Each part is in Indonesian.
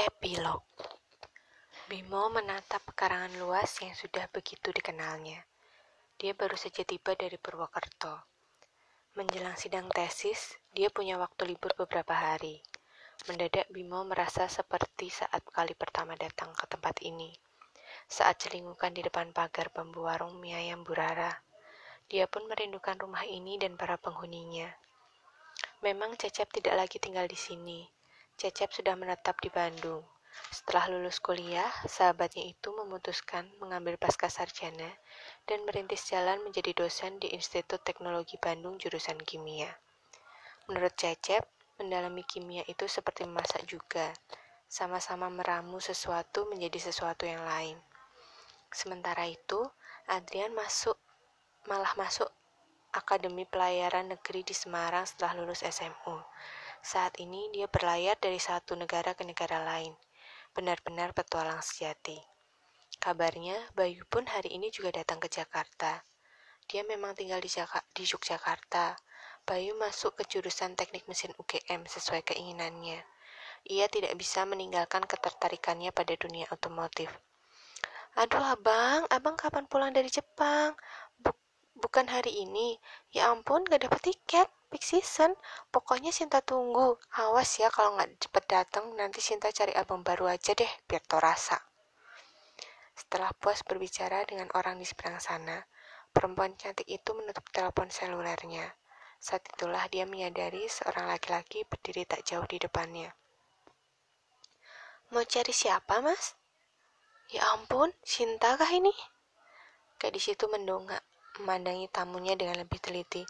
Epilog Bimo menatap pekarangan luas yang sudah begitu dikenalnya. Dia baru saja tiba dari Purwokerto. Menjelang sidang tesis, dia punya waktu libur beberapa hari. Mendadak Bimo merasa seperti saat kali pertama datang ke tempat ini. Saat celingukan di depan pagar bambu warung mie ayam Burara. Dia pun merindukan rumah ini dan para penghuninya. Memang Cecep tidak lagi tinggal di sini. Cecep sudah menetap di Bandung. Setelah lulus kuliah, sahabatnya itu memutuskan mengambil pasca sarjana dan merintis jalan menjadi dosen di Institut Teknologi Bandung jurusan kimia. Menurut Cecep, mendalami kimia itu seperti memasak juga, sama-sama meramu sesuatu menjadi sesuatu yang lain. Sementara itu, Adrian masuk malah masuk Akademi Pelayaran Negeri di Semarang setelah lulus SMU. Saat ini dia berlayar dari satu negara ke negara lain. Benar-benar petualang sejati. Kabarnya, Bayu pun hari ini juga datang ke Jakarta. Dia memang tinggal di, Jaka di Yogyakarta. Bayu masuk ke jurusan teknik mesin UGM sesuai keinginannya. Ia tidak bisa meninggalkan ketertarikannya pada dunia otomotif. Aduh abang, abang kapan pulang dari Jepang? Buk bukan hari ini. Ya ampun, gak dapet tiket peak season. Pokoknya Sinta tunggu. Awas ya kalau nggak cepet datang, nanti Sinta cari album baru aja deh, biar tau rasa. Setelah puas berbicara dengan orang di seberang sana, perempuan cantik itu menutup telepon selulernya. Saat itulah dia menyadari seorang laki-laki berdiri tak jauh di depannya. Mau cari siapa, Mas? Ya ampun, Sinta kah ini? Gadis itu mendongak, memandangi tamunya dengan lebih teliti.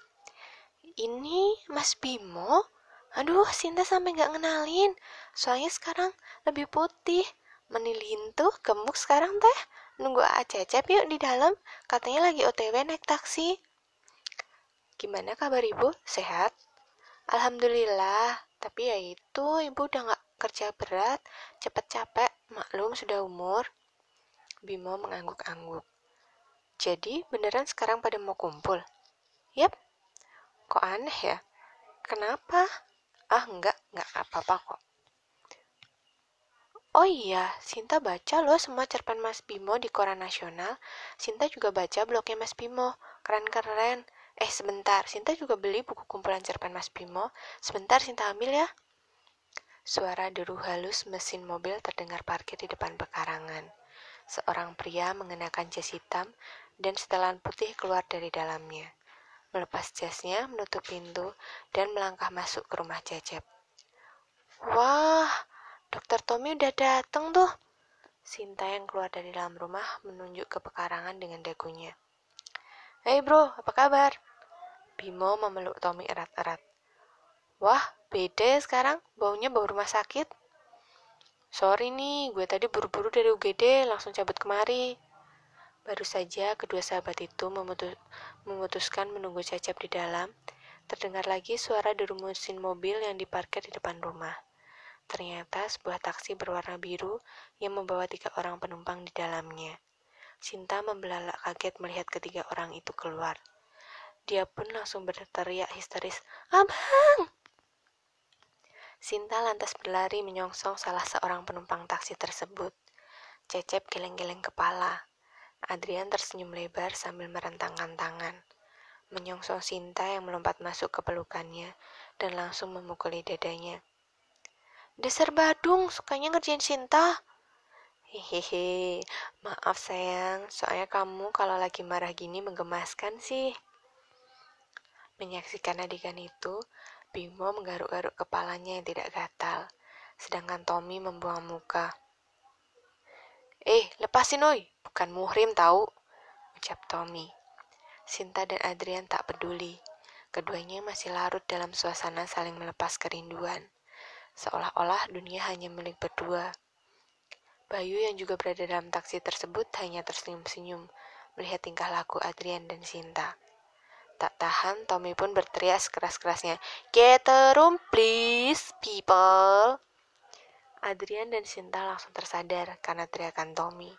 Ini Mas Bimo? Aduh, Sinta sampai nggak ngenalin. Soalnya sekarang lebih putih. Menilin tuh, gemuk sekarang teh. Nunggu Acecep yuk di dalam. Katanya lagi OTW naik taksi. Gimana kabar ibu? Sehat? Alhamdulillah. Tapi ya itu, ibu udah nggak kerja berat, cepet capek, maklum sudah umur. Bimo mengangguk-angguk. Jadi beneran sekarang pada mau kumpul? Yap, Kok aneh ya? Kenapa? Ah, enggak, enggak apa-apa kok. Oh iya, Sinta baca loh semua cerpen Mas Bimo di koran nasional. Sinta juga baca blognya Mas Bimo. Keren-keren. Eh, sebentar. Sinta juga beli buku kumpulan cerpen Mas Bimo. Sebentar, Sinta ambil ya. Suara deru halus mesin mobil terdengar parkir di depan pekarangan. Seorang pria mengenakan jas hitam dan setelan putih keluar dari dalamnya melepas jasnya, menutup pintu, dan melangkah masuk ke rumah Cecep. Wah, dokter Tommy udah dateng tuh. Sinta yang keluar dari dalam rumah menunjuk ke pekarangan dengan dagunya. Hei bro, apa kabar? Bimo memeluk Tommy erat-erat. Wah, beda ya sekarang, baunya bau rumah sakit. Sorry nih, gue tadi buru-buru dari UGD, langsung cabut kemari. Baru saja kedua sahabat itu memutus, memutuskan menunggu Cecep di dalam, terdengar lagi suara deru mesin mobil yang diparkir di depan rumah. Ternyata sebuah taksi berwarna biru yang membawa tiga orang penumpang di dalamnya. Sinta membelalak kaget melihat ketiga orang itu keluar. Dia pun langsung berteriak histeris, Abang! Sinta lantas berlari menyongsong salah seorang penumpang taksi tersebut. Cecep geleng-geleng kepala. Adrian tersenyum lebar sambil merentangkan tangan, menyongsong Sinta yang melompat masuk ke pelukannya dan langsung memukuli dadanya. Dasar Badung, sukanya ngerjain Sinta. Hehehe, maaf sayang, soalnya kamu kalau lagi marah gini menggemaskan sih. Menyaksikan adegan itu, Bimo menggaruk-garuk kepalanya yang tidak gatal, sedangkan Tommy membuang muka. Eh, lepasin oi, bukan muhrim tahu, ucap Tommy. Sinta dan Adrian tak peduli. Keduanya masih larut dalam suasana saling melepas kerinduan. Seolah-olah dunia hanya milik berdua. Bayu yang juga berada dalam taksi tersebut hanya tersenyum-senyum melihat tingkah laku Adrian dan Sinta. Tak tahan, Tommy pun berteriak sekeras-kerasnya, Get a room please, people. Adrian dan Sinta langsung tersadar karena teriakan Tommy,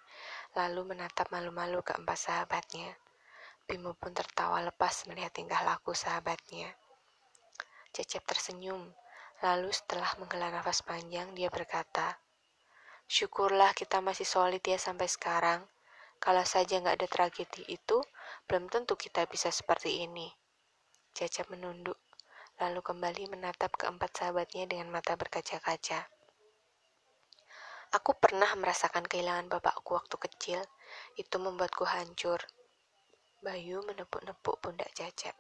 lalu menatap malu-malu keempat sahabatnya. Bimo pun tertawa lepas melihat tingkah laku sahabatnya. Cecep tersenyum, lalu setelah menghela nafas panjang dia berkata, Syukurlah kita masih solid ya sampai sekarang. Kalau saja nggak ada tragedi itu, belum tentu kita bisa seperti ini. Cecep menunduk, lalu kembali menatap keempat sahabatnya dengan mata berkaca-kaca. Aku pernah merasakan kehilangan bapakku waktu kecil. Itu membuatku hancur. Bayu menepuk-nepuk pundak Cecep.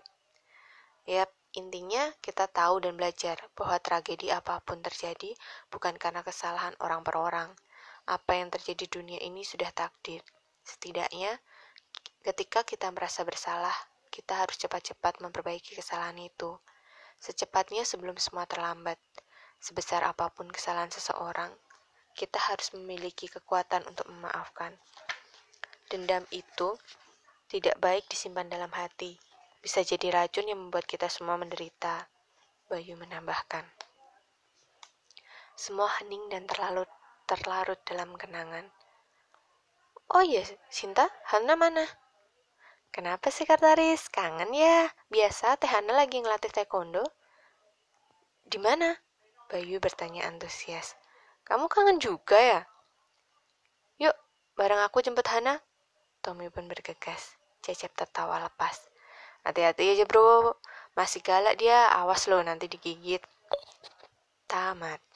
Yap, intinya kita tahu dan belajar bahwa tragedi apa pun terjadi bukan karena kesalahan orang per orang. Apa yang terjadi di dunia ini sudah takdir. Setidaknya, ketika kita merasa bersalah, kita harus cepat-cepat memperbaiki kesalahan itu. Secepatnya sebelum semua terlambat. Sebesar apa pun kesalahan seseorang, kita harus memiliki kekuatan untuk memaafkan. Dendam itu tidak baik disimpan dalam hati, bisa jadi racun yang membuat kita semua menderita. Bayu menambahkan. Semua hening dan terlalu terlarut dalam kenangan. Oh iya, Sinta, Hana mana? Kenapa sih Kartaris? Kangen ya? Biasa Teh Hana lagi ngelatih taekwondo. Di mana? Bayu bertanya antusias. Kamu kangen juga ya? Yuk, bareng aku jemput Hana. Tommy pun bergegas. Cecep tertawa lepas. Hati-hati aja bro, masih galak dia, awas lo nanti digigit. Tamat.